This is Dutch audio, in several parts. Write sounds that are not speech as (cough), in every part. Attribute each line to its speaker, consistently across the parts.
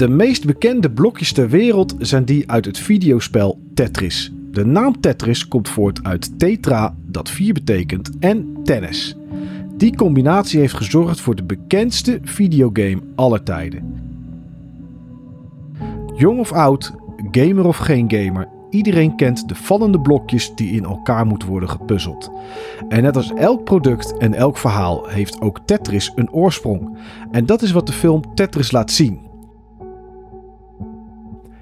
Speaker 1: De meest bekende blokjes ter wereld zijn die uit het videospel Tetris. De naam Tetris komt voort uit tetra, dat vier betekent, en tennis. Die combinatie heeft gezorgd voor de bekendste videogame aller tijden. Jong of oud, gamer of geen gamer, iedereen kent de vallende blokjes die in elkaar moeten worden gepuzzeld. En net als elk product en elk verhaal heeft ook Tetris een oorsprong. En dat is wat de film Tetris laat zien.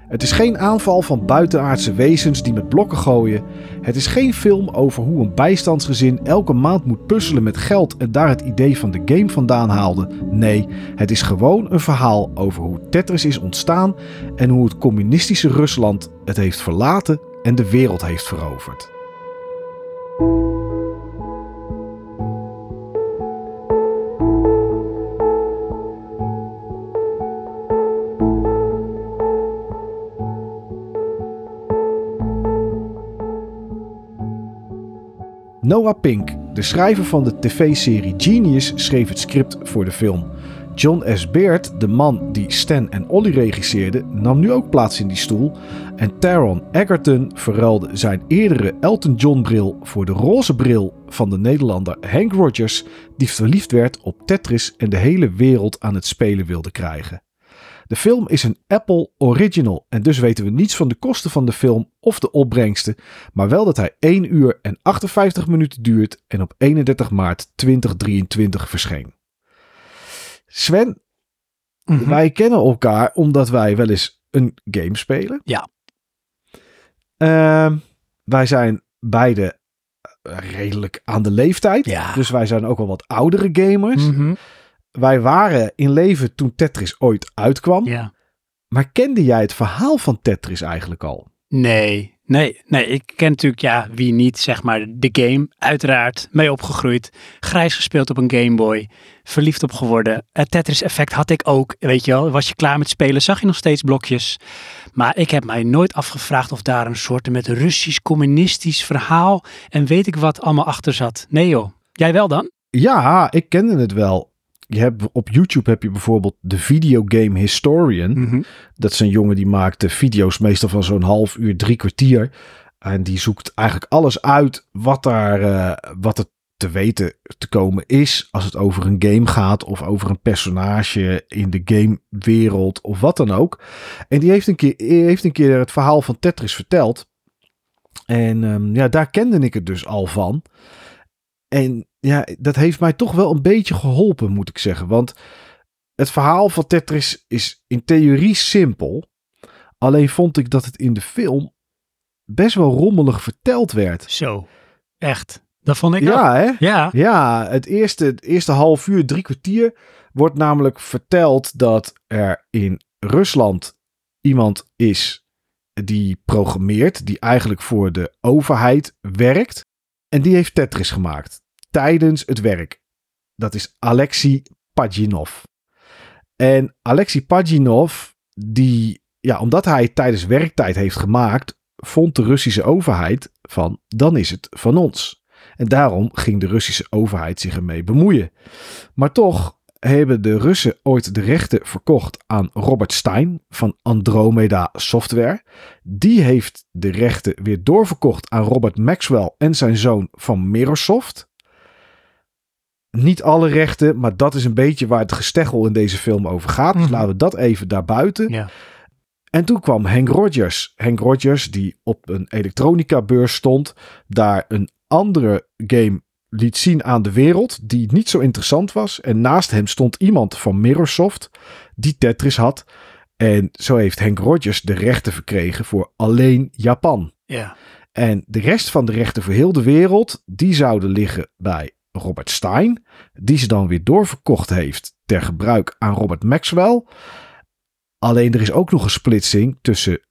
Speaker 1: Het is geen aanval van buitenaardse wezens die met blokken gooien. Het is geen film over hoe een bijstandsgezin elke maand moet puzzelen met geld en daar het idee van de game vandaan haalde. Nee, het is gewoon een verhaal over hoe Tetris is ontstaan en hoe het communistische Rusland het heeft verlaten en de wereld heeft veroverd. Noah Pink, de schrijver van de tv-serie Genius, schreef het script voor de film. John S. Beard, de man die Stan en Ollie regisseerde, nam nu ook plaats in die stoel. En Taron Egerton verruilde zijn eerdere Elton John bril voor de roze bril van de Nederlander Hank Rogers, die verliefd werd op Tetris en de hele wereld aan het spelen wilde krijgen. De film is een Apple Original en dus weten we niets van de kosten van de film of de opbrengsten, maar wel dat hij 1 uur en 58 minuten duurt en op 31 maart 2023 verscheen. Sven,
Speaker 2: Mhm.
Speaker 1: wij kennen elkaar omdat wij wel eens een game spelen.
Speaker 2: Ja.
Speaker 1: Ehm, wij zijn beide eh, redelijk aan de leeftijd,
Speaker 2: Ja.
Speaker 1: dus wij zijn ook wel wat oudere gamers.
Speaker 2: Mhm.
Speaker 1: Wij waren in leven toen Tetris ooit uitkwam.
Speaker 2: Ja.
Speaker 1: Maar kende jij het verhaal van Tetris eigenlijk al?
Speaker 2: Nee, nee, nee. Ik ken natuurlijk, ja, wie niet, zeg maar, de game. Uiteraard, mee opgegroeid. Grijs gespeeld op een Game Boy. Verliefd op geworden. Het Tetris effect had ik ook, weet je wel. Was je klaar met spelen, zag je nog steeds blokjes. Maar ik heb mij nooit afgevraagd of daar een soort met Russisch communistisch verhaal en weet ik wat allemaal achter zat. Nee joh. Jij wel dan?
Speaker 1: Ja, ik kende het wel. Je hebt, op YouTube heb je bijvoorbeeld de Videogame Historian.
Speaker 2: Mhm.
Speaker 1: Dat is een jongen die maakt video's meestal van zo'n half uur, drie kwartier. En die zoekt eigenlijk alles uit wat, daar, eh, wat er te weten te komen is. Als het over een game gaat of over een personage in de gamewereld of wat dan ook. En die heeft een keer, heeft een keer het verhaal van Tetris verteld. En ehm, ja, daar kende ik het dus al van. En ja, dat heeft mij toch wel een beetje geholpen, moet ik zeggen. Want het verhaal van Tetris is in theorie simpel. Alleen vond ik dat het in de film best wel rommelig verteld werd.
Speaker 2: Zo. Echt. Dat vond ik ook.
Speaker 1: Ja, hè?
Speaker 2: Ja.
Speaker 1: Ja, het eerste, het eerste half uur, drie kwartier wordt namelijk verteld dat er in Rusland iemand is die programmeert, die eigenlijk voor de overheid werkt. En die heeft Tetris gemaakt tijdens het werk. Dat is Alexei Pajinov. En Alexei Pajinov, die, ja, omdat hij het tijdens werktijd heeft gemaakt, vond de Russische overheid van, dan is het van ons. En daarom ging de Russische overheid zich ermee bemoeien. Maar toch hebben de Russen ooit de rechten verkocht aan Robert Stein van Andromeda Software. Die heeft de rechten weer doorverkocht aan Robert Maxwell en zijn zoon van Microsoft. Niet alle rechten, maar dat is een beetje waar het gesteggel in deze film over gaat. Dus
Speaker 2: Mhm.
Speaker 1: laten we dat even daarbuiten.
Speaker 2: Ja.
Speaker 1: En toen kwam Hank Rogers. Hank Rogers, die op een elektronica beurs stond, daar een andere game liet zien aan de wereld, die niet zo interessant was. En naast hem stond iemand van Microsoft, die Tetris had. En zo heeft Hank Rogers de rechten verkregen voor alleen Japan.
Speaker 2: Ja.
Speaker 1: En de rest van de rechten voor heel de wereld, die zouden liggen bij Robert Stein, die ze dan weer doorverkocht heeft ter gebruik aan Robert Maxwell. Alleen er is ook nog een splitsing tussen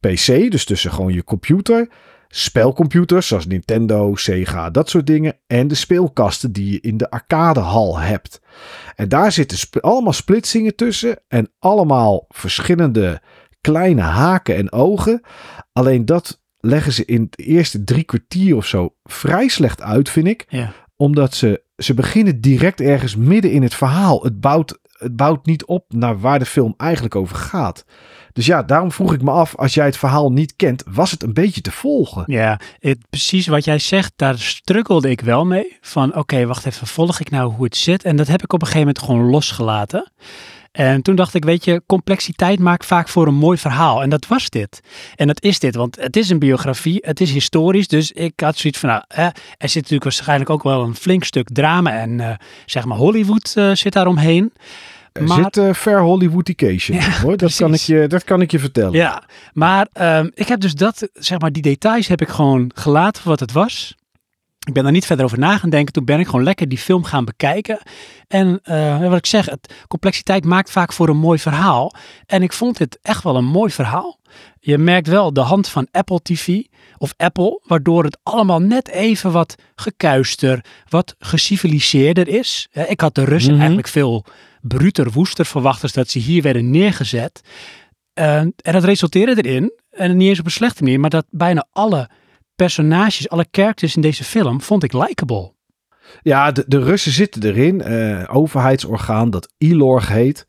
Speaker 1: PC, dus tussen gewoon je computer, spelcomputers zoals Nintendo, Sega, dat soort dingen, en de speelkasten die je in de arcadehal hebt. En daar zitten sp- allemaal splitsingen tussen en allemaal verschillende kleine haken en ogen. Alleen dat leggen ze in het eerste drie kwartier of zo vrij slecht uit, vind ik
Speaker 2: Ja.
Speaker 1: omdat ze, ze beginnen direct ergens midden in het verhaal. Het bouwt het bouwt niet op naar waar de film eigenlijk over gaat. Dus ja, daarom vroeg ik me af, als jij het verhaal niet kent, was het een beetje te volgen?
Speaker 2: Ja, het, precies wat jij zegt, daar struggelde ik wel mee. Van oké, wacht even, volg ik nou hoe het zit? En dat heb ik op een gegeven moment gewoon losgelaten. En toen dacht ik, weet je, complexiteit maakt vaak voor een mooi verhaal. En dat was dit. En dat is dit, want het is een biografie, het is historisch. Dus ik had zoiets van, nou, er zit natuurlijk waarschijnlijk ook wel een flink stuk drama. En uh, zeg maar Hollywood uh, zit daaromheen.
Speaker 1: Er maar, zit uh, ver Hollywoodication ja, hoor. Dat kan, ik je, dat kan ik je vertellen.
Speaker 2: Ja, maar um, ik heb dus dat, zeg maar, die details heb ik gewoon gelaten voor wat het was. Ik ben daar niet verder over na gaan denken. Toen ben ik gewoon lekker die film gaan bekijken. En uh, wat ik zeg, het, complexiteit maakt vaak voor een mooi verhaal. En ik vond dit echt wel een mooi verhaal. Je merkt wel de hand van Apple TV of Apple, waardoor het allemaal net even wat gekuister, wat geciviliseerder is. Ik had de Russen mm -hmm. eigenlijk veel bruter, woester verwacht als dat ze hier werden neergezet. Uh, en dat resulteerde erin, en niet eens op een slechte manier, maar dat bijna alle personages, alle characters in deze film vond ik likable.
Speaker 1: Ja, de, de Russen zitten erin. Uh, overheidsorgaan dat ILORG heet.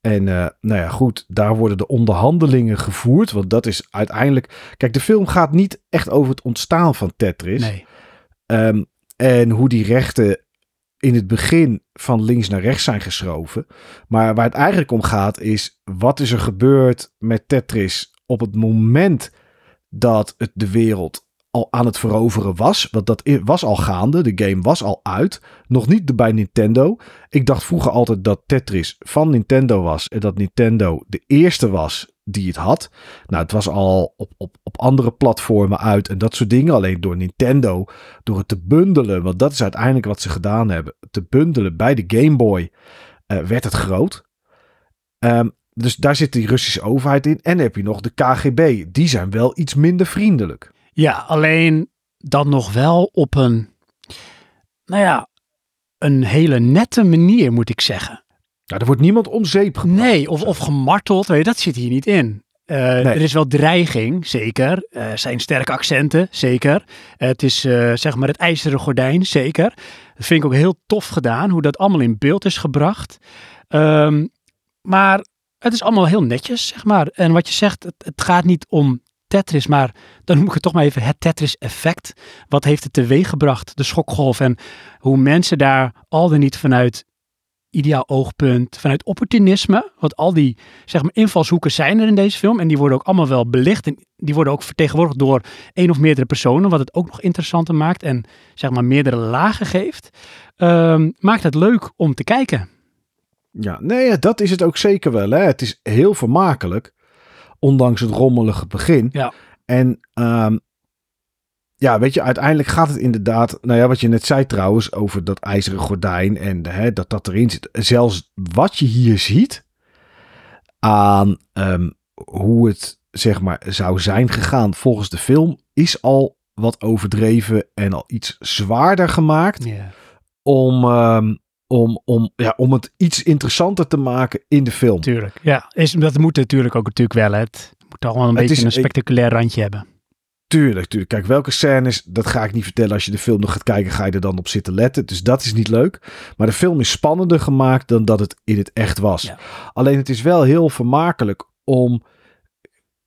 Speaker 1: En uh, nou ja, goed, daar worden de onderhandelingen gevoerd. Want dat is uiteindelijk. Kijk, de film gaat niet echt over het ontstaan van Tetris.
Speaker 2: Nee.
Speaker 1: Um, en hoe die rechten in het begin van links naar rechts zijn geschoven. Maar waar het eigenlijk om gaat is: wat is er gebeurd met Tetris op het moment dat het de wereld al aan het veroveren was. Want dat was al gaande. De game was al uit. Nog niet bij Nintendo. Ik dacht vroeger altijd dat Tetris van Nintendo was. En dat Nintendo de eerste was die het had. Nou, het was al op, op, op andere platformen uit en dat soort dingen. Alleen door Nintendo, door het te bundelen. Want dat is uiteindelijk wat ze gedaan hebben. Te bundelen bij de Game Boy uh, werd het groot. Um, dus daar zit die Russische overheid in. En heb je nog de KGB. Die zijn wel iets minder vriendelijk.
Speaker 2: Ja, alleen dan nog wel op een, nou ja, een hele nette manier, moet ik zeggen.
Speaker 1: Er wordt niemand om zeep gebracht.
Speaker 2: Nee, of, of gemarteld, weet je, dat zit hier niet in. Uh, nee. Er is wel dreiging, zeker. Er uh, zijn sterke accenten, zeker. Uh, het is zeg maar het ijzeren gordijn, zeker. Dat vind ik ook heel tof gedaan, hoe dat allemaal in beeld is gebracht. Um, maar het is allemaal heel netjes, zeg maar. En wat je zegt, het, het gaat niet om Tetris, maar dan noem ik het toch maar even het Tetris-effect. Wat heeft het teweeggebracht, de schokgolf en hoe mensen daar al dan niet vanuit ideaal oogpunt, vanuit opportunisme, want al die zeg maar invalshoeken zijn er in deze film en die worden ook allemaal wel belicht en die worden ook vertegenwoordigd door één of meerdere personen, wat het ook nog interessanter maakt en zeg maar meerdere lagen geeft, um, maakt het leuk om te kijken.
Speaker 1: Ja, nee, dat is het ook zeker wel. Hè? Het is heel vermakelijk ondanks het rommelige begin.
Speaker 2: Ja.
Speaker 1: En um, ja, weet je, uiteindelijk gaat het inderdaad, nou ja, wat je net zei trouwens, over dat ijzeren gordijn en hè, dat dat erin zit. Zelfs wat je hier ziet aan um, hoe het, zeg maar, zou zijn gegaan volgens de film, is al wat overdreven en al iets zwaarder gemaakt.
Speaker 2: Yeah.
Speaker 1: Om, um, om, om, ja, om het iets interessanter te maken in de film.
Speaker 2: Tuurlijk, ja. Is, dat moet natuurlijk ook natuurlijk wel. Het moet allemaal een het beetje is, een spectaculair randje hebben.
Speaker 1: Tuurlijk, tuurlijk. Kijk, welke scènes, dat ga ik niet vertellen. Als je de film nog gaat kijken, ga je er dan op zitten letten. Dus dat is niet leuk. Maar de film is spannender gemaakt dan dat het in het echt was.
Speaker 2: Ja.
Speaker 1: Alleen het is wel heel vermakelijk om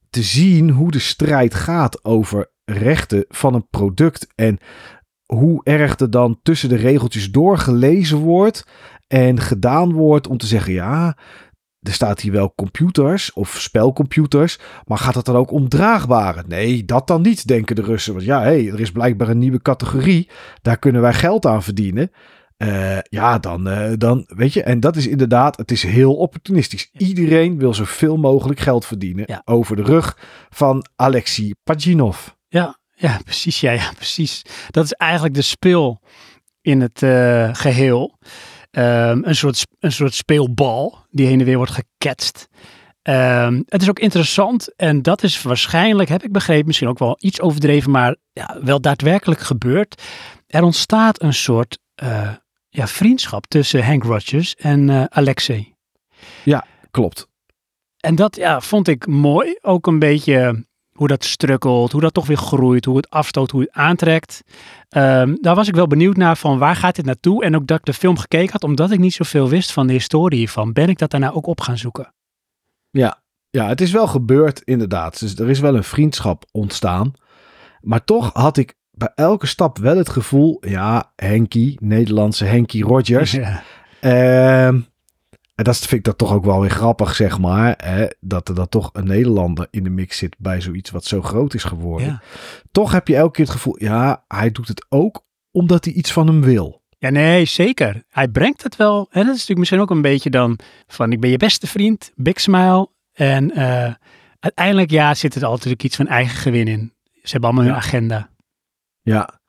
Speaker 1: te zien hoe de strijd gaat over rechten van een product. En hoe erg er dan tussen de regeltjes doorgelezen wordt en gedaan wordt om te zeggen: ja, er staat hier wel computers of spelcomputers, maar gaat het dan ook om draagbare? Nee, dat dan niet, denken de Russen. Want ja, hey, er is blijkbaar een nieuwe categorie, daar kunnen wij geld aan verdienen. Uh, ja, dan, uh, dan weet je, en dat is inderdaad, het is heel opportunistisch. Iedereen wil zoveel mogelijk geld verdienen
Speaker 2: ja.
Speaker 1: over de rug van Alexei Pajinov.
Speaker 2: Ja, ja, precies. Ja, ja, precies. Dat is eigenlijk de speel in het uh, geheel. Um, een, soort, een soort speelbal die heen en weer wordt geketst. Um, het is ook interessant en dat is waarschijnlijk, heb ik begrepen, misschien ook wel iets overdreven, maar ja, wel daadwerkelijk gebeurd. Er ontstaat een soort uh, ja, vriendschap tussen Hank Rogers en uh, Alexei.
Speaker 1: Ja, klopt.
Speaker 2: En dat ja, vond ik mooi. Ook een beetje hoe dat strukkelt, hoe dat toch weer groeit, hoe het afstoot, hoe het aantrekt. Ehm, daar was ik wel benieuwd naar van waar gaat dit naartoe? En ook dat ik de film gekeken had, omdat ik niet zoveel wist van de historie hiervan, ben ik dat daarna ook op gaan zoeken.
Speaker 1: Ja, ja, het is wel gebeurd inderdaad. Dus er is wel een vriendschap ontstaan. Maar toch had ik bij elke stap wel het gevoel, ja, Henky, Nederlandse Henky Rogers. (laughs)
Speaker 2: Ja.
Speaker 1: Ehm, en dat vind ik dat toch ook wel weer grappig, zeg maar. Hè, dat er dan toch een Nederlander in de mix zit bij zoiets wat zo groot is geworden.
Speaker 2: Ja.
Speaker 1: Toch heb je elke keer het gevoel, ja, hij doet het ook omdat hij iets van hem wil.
Speaker 2: ja, nee, zeker. Hij brengt het wel. En dat is natuurlijk misschien ook een beetje dan van ik ben je beste vriend, big smile. En eh, uiteindelijk ja, zit het altijd iets van eigen gewin in. Ze hebben allemaal hun agenda.
Speaker 1: Ja.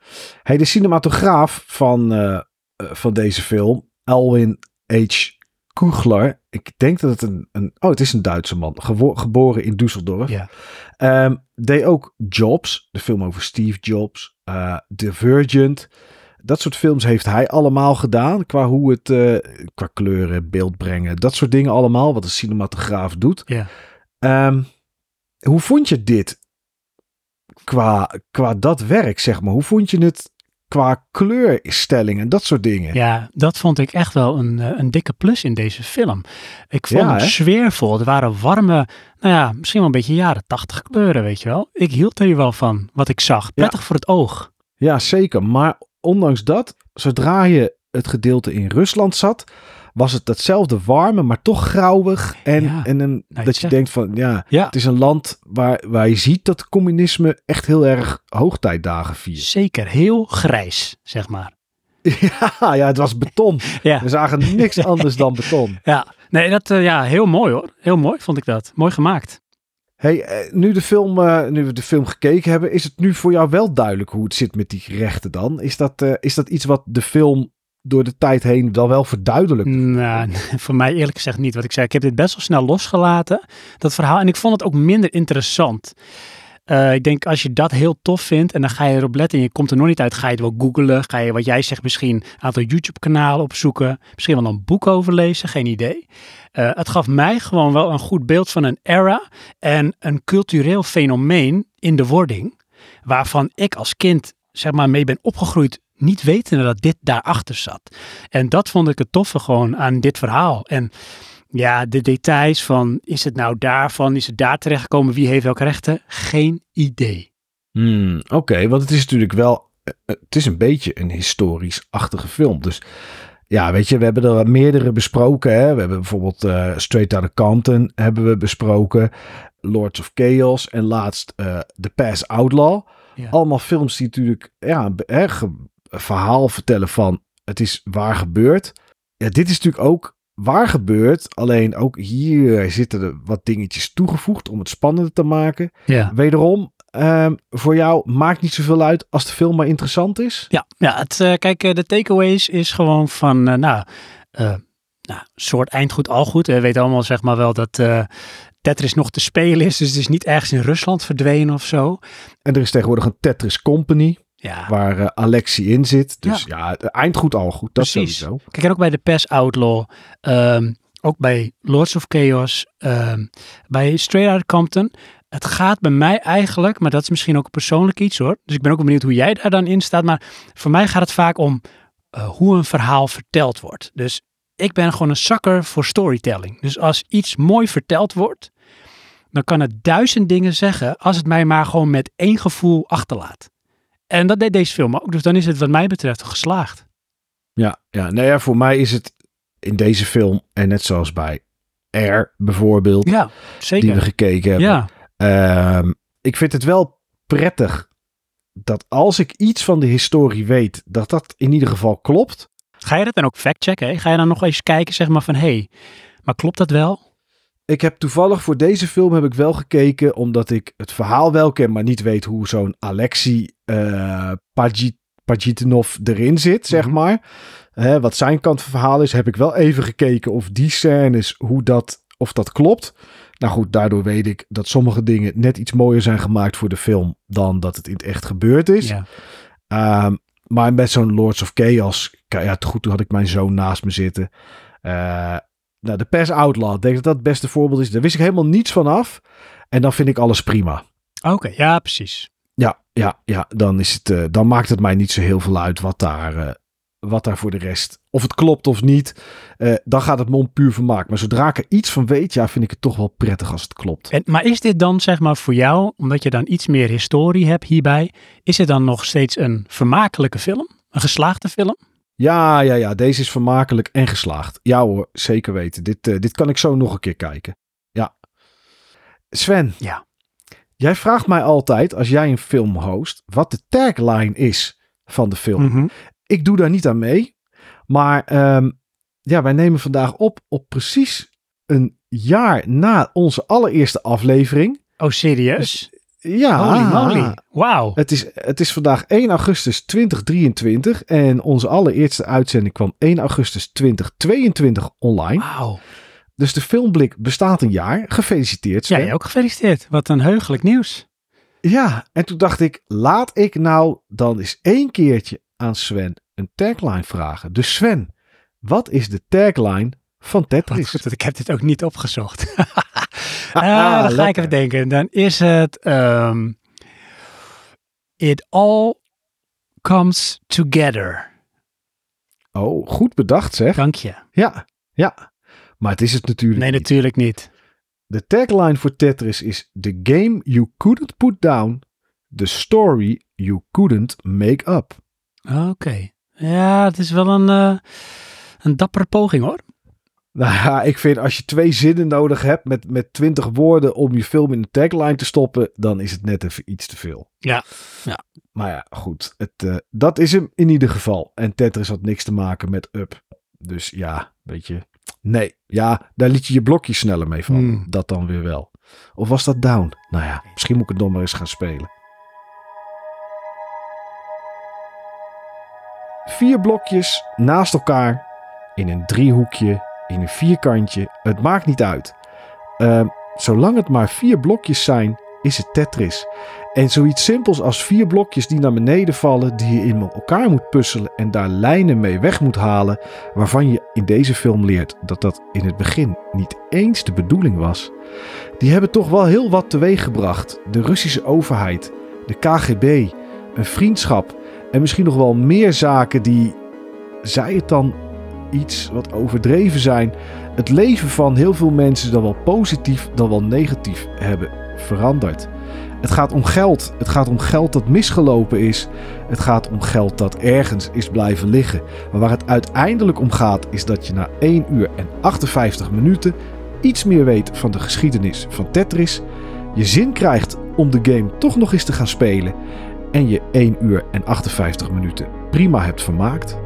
Speaker 1: Hey, de cinematograaf van, eh, eh, van deze film, Alwin H. Kugler. Ik denk dat het een, een oh, het is een Duitse man, gewo- geboren in Düsseldorf.
Speaker 2: Ja.
Speaker 1: Ehm, deed ook Jobs, de film over Steve Jobs, eh Divergent. Dat soort films heeft hij allemaal gedaan. Qua hoe het, eh, qua kleuren, beeld brengen, dat soort dingen allemaal. Wat een cinematograaf doet.
Speaker 2: Ja.
Speaker 1: Ehm, hoe vond je dit qua, qua dat werk, zeg maar? Hoe vond je het qua kleurstelling en dat soort dingen?
Speaker 2: Ja, dat vond ik echt wel een, eh, een dikke plus in deze film. Ik vond
Speaker 1: Ja,
Speaker 2: het
Speaker 1: hè?
Speaker 2: sfeervol. Er waren warme, nou ja, misschien wel een beetje jaren tachtig kleuren, weet je wel. Ik hield er wel van, wat ik zag. Prettig voor het oog.
Speaker 1: Ja, zeker. Maar ondanks dat, zodra je het gedeelte in Rusland zat, was het datzelfde warme, maar toch grauwig. En,
Speaker 2: Ja,
Speaker 1: en een,
Speaker 2: je
Speaker 1: dat je
Speaker 2: zegt.
Speaker 1: denkt van, ja,
Speaker 2: Ja,
Speaker 1: het is een land waar, waar je ziet dat communisme echt heel erg hoogtijdagen viert.
Speaker 2: zeker. Heel grijs, zeg maar. (laughs)
Speaker 1: Ja, ja, het was beton.
Speaker 2: Ja.
Speaker 1: We zagen niks (laughs) anders dan beton.
Speaker 2: Ja, nee, dat, eh, ja, heel mooi hoor. Heel mooi vond ik dat. Mooi gemaakt.
Speaker 1: Hey, eh, nu, de film, eh, nu we de film gekeken hebben, is het nu voor jou wel duidelijk hoe het zit met die rechten dan? Is dat, is dat iets wat de film door de tijd heen dan wel verduidelijkt?
Speaker 2: Nou, (laughs) voor mij eerlijk gezegd niet. Wat ik zei, ik heb dit best wel snel losgelaten, dat verhaal. En ik vond het ook minder interessant. Eh, ik denk als je dat heel tof vindt en dan ga je erop letten en je komt er nog niet uit, ga je het wel googlen. Ga je wat jij zegt misschien een aantal YouTube kanalen opzoeken. Misschien wel een boek over lezen, geen idee. Eh, het gaf mij gewoon wel een goed beeld van een era en een cultureel fenomeen in de wording. Waarvan ik als kind zeg maar mee ben opgegroeid niet wetende dat dit daarachter zat. En dat vond ik het toffe gewoon aan dit verhaal. En ja, de details van is het nou daarvan, is het daar terechtgekomen, wie heeft welke rechten? Geen idee.
Speaker 1: Hmm, Oké, want het is natuurlijk wel, eh, eh, het is een beetje een historisch-achtige film. Dus ja, weet je, we hebben er meerdere besproken. Hè? We hebben bijvoorbeeld eh, Straight Outta Compton hebben we besproken. Lords of Chaos en laatst eh The Pass Outlaw.
Speaker 2: Ja.
Speaker 1: Allemaal films die natuurlijk ja, een verhaal vertellen van het is waar gebeurd. Ja, dit is natuurlijk ook waar gebeurd. Alleen ook hier zitten er wat dingetjes toegevoegd om het spannender te maken.
Speaker 2: Ja.
Speaker 1: Wederom, ehm, voor jou maakt niet zoveel uit als de film maar interessant is.
Speaker 2: Ja, ja het, eh, kijk, eh, de takeaways is gewoon van, eh, nou, eh, nou, soort eindgoed al goed. We weten allemaal zeg maar wel dat eh, Tetris nog te spelen is, dus het is niet ergens in Rusland verdwenen of zo.
Speaker 1: En er is tegenwoordig een Tetris Company
Speaker 2: Ja,
Speaker 1: waar eh, Alexi in zit. Dus ja, het eindgoed al goed. Dat
Speaker 2: Precies.
Speaker 1: sowieso.
Speaker 2: Kijk, en ook bij de PES Outlaw, ehm, ook bij Lords of Chaos, ehm, bij Straight Outta Compton. Het gaat bij mij eigenlijk, maar dat is misschien ook een persoonlijk iets hoor. Dus ik ben ook benieuwd hoe jij daar dan in staat. Maar voor mij gaat het vaak om eh, hoe een verhaal verteld wordt. Dus ik ben gewoon een zakker voor storytelling. Dus als iets mooi verteld wordt, dan kan het duizend dingen zeggen als het mij maar gewoon met één gevoel achterlaat. En dat deed deze film ook. Dus dan is het wat mij betreft geslaagd.
Speaker 1: Ja, ja, nou ja, voor mij is het in deze film en net zoals bij Air bijvoorbeeld,
Speaker 2: Ja,
Speaker 1: die
Speaker 2: zeker.
Speaker 1: we gekeken hebben.
Speaker 2: Ja,
Speaker 1: Ehm, ik vind het wel prettig dat als ik iets van de historie weet, dat dat in ieder geval klopt.
Speaker 2: ga je dat dan ook factchecken? Ga je dan nog eens kijken, zeg maar van, hé, hey, maar klopt dat wel?
Speaker 1: Ik heb toevallig voor deze film heb ik wel gekeken, omdat ik het verhaal wel ken, maar niet weet hoe zo'n Alexei Pagitinov erin zit, zeg
Speaker 2: Mhm.
Speaker 1: maar. Hè, wat zijn kant van het verhaal is, heb ik wel even gekeken of die scènes, hoe dat, of dat klopt. Nou goed, daardoor weet ik dat sommige dingen net iets mooier zijn gemaakt voor de film dan dat het in het echt gebeurd is.
Speaker 2: Ja.
Speaker 1: Ehm, maar met zo'n Lords of Chaos, ja, goed, toen had ik mijn zoon naast me zitten. Eh, nou, de Pass Outlaw, ik denk dat dat het beste voorbeeld is. Daar wist ik helemaal niets van af. En dan vind ik alles prima.
Speaker 2: Oké, ja, precies.
Speaker 1: Ja, ja, dan, is het, eh, dan maakt het mij niet zo heel veel uit wat daar, eh, wat daar voor de rest. Of het klopt of niet. eh, dan gaat het me om puur vermaak. Maar zodra ik er iets van weet, ja, vind ik het toch wel prettig als het klopt.
Speaker 2: En, maar is dit dan zeg maar voor jou, omdat je dan iets meer historie hebt hierbij, is het dan nog steeds een vermakelijke film? Een geslaagde film?
Speaker 1: Ja, ja, ja. Deze is vermakelijk en geslaagd. Ja hoor, zeker weten. Dit, dit kan ik zo nog een keer kijken. Ja. Sven.
Speaker 2: Ja.
Speaker 1: Jij vraagt mij altijd, als jij een film host, wat de tagline is van de film.
Speaker 2: Mhm.
Speaker 1: Ik doe daar niet aan mee. Maar ehm, ja, wij nemen vandaag op op precies een jaar na onze allereerste aflevering.
Speaker 2: Oh, serieus?
Speaker 1: Ja,
Speaker 2: Holy moly. Wauw.
Speaker 1: Het is, het is vandaag 1 augustus 2023 en onze allereerste uitzending kwam 1 augustus 2022 online.
Speaker 2: Wauw.
Speaker 1: Dus de filmblik bestaat een jaar. Gefeliciteerd Sven.
Speaker 2: jij ook gefeliciteerd. Wat een heugelijk nieuws.
Speaker 1: Ja, en toen dacht ik, laat ik nou dan eens één keertje aan Sven een tagline vragen. Dus Sven, wat is de tagline van Tetris?
Speaker 2: goed ik heb dit ook niet opgezocht. (laughs) Ah, dan ga ik even denken. Dan is het ehm, It all comes together.
Speaker 1: Oh, goed bedacht zeg.
Speaker 2: Dank je.
Speaker 1: Ja, ja. Maar het is het natuurlijk
Speaker 2: Nee,
Speaker 1: niet.
Speaker 2: natuurlijk niet.
Speaker 1: De tagline voor Tetris is The game you couldn't put down. The story you couldn't make up.
Speaker 2: Oké. Ja, het is wel een, eh, een dappere poging hoor.
Speaker 1: Nou ja, ik vind als je twee zinnen nodig hebt met, met twintig woorden om je film in de tagline te stoppen, dan is het net even iets te veel.
Speaker 2: Ja, ja.
Speaker 1: Maar ja, goed. Het, eh, dat is hem in ieder geval. En Tetris had niks te maken met Up. Dus ja, weet je. Nee, ja, daar liet je je blokjes sneller mee vallen.
Speaker 2: Hmm.
Speaker 1: Dat dan weer wel. Of was dat Down? Nou ja, misschien moet ik het nog maar eens gaan spelen. Vier blokjes naast elkaar. In een driehoekje. In een vierkantje. Het maakt niet uit. Ehm, zolang het maar vier blokjes zijn, is het Tetris. En zoiets simpels als vier blokjes die naar beneden vallen, die je in elkaar moet puzzelen en daar lijnen mee weg moet halen, waarvan je in deze film leert dat dat in het begin niet eens de bedoeling was. Die hebben toch wel heel wat teweeggebracht. De Russische overheid, de KGB, een vriendschap en misschien nog wel meer zaken die, zij het dan iets wat overdreven zijn, het leven van heel veel mensen dan wel positief dan wel negatief hebben veranderd. Het gaat om geld. Het gaat om geld dat misgelopen is. Het gaat om geld dat ergens is blijven liggen. Maar waar het uiteindelijk om gaat is dat je na 1 uur en 58 minuten iets meer weet van de geschiedenis van Tetris. Je zin krijgt om de game toch nog eens te gaan spelen. En je 1 uur en 58 minuten prima hebt vermaakt.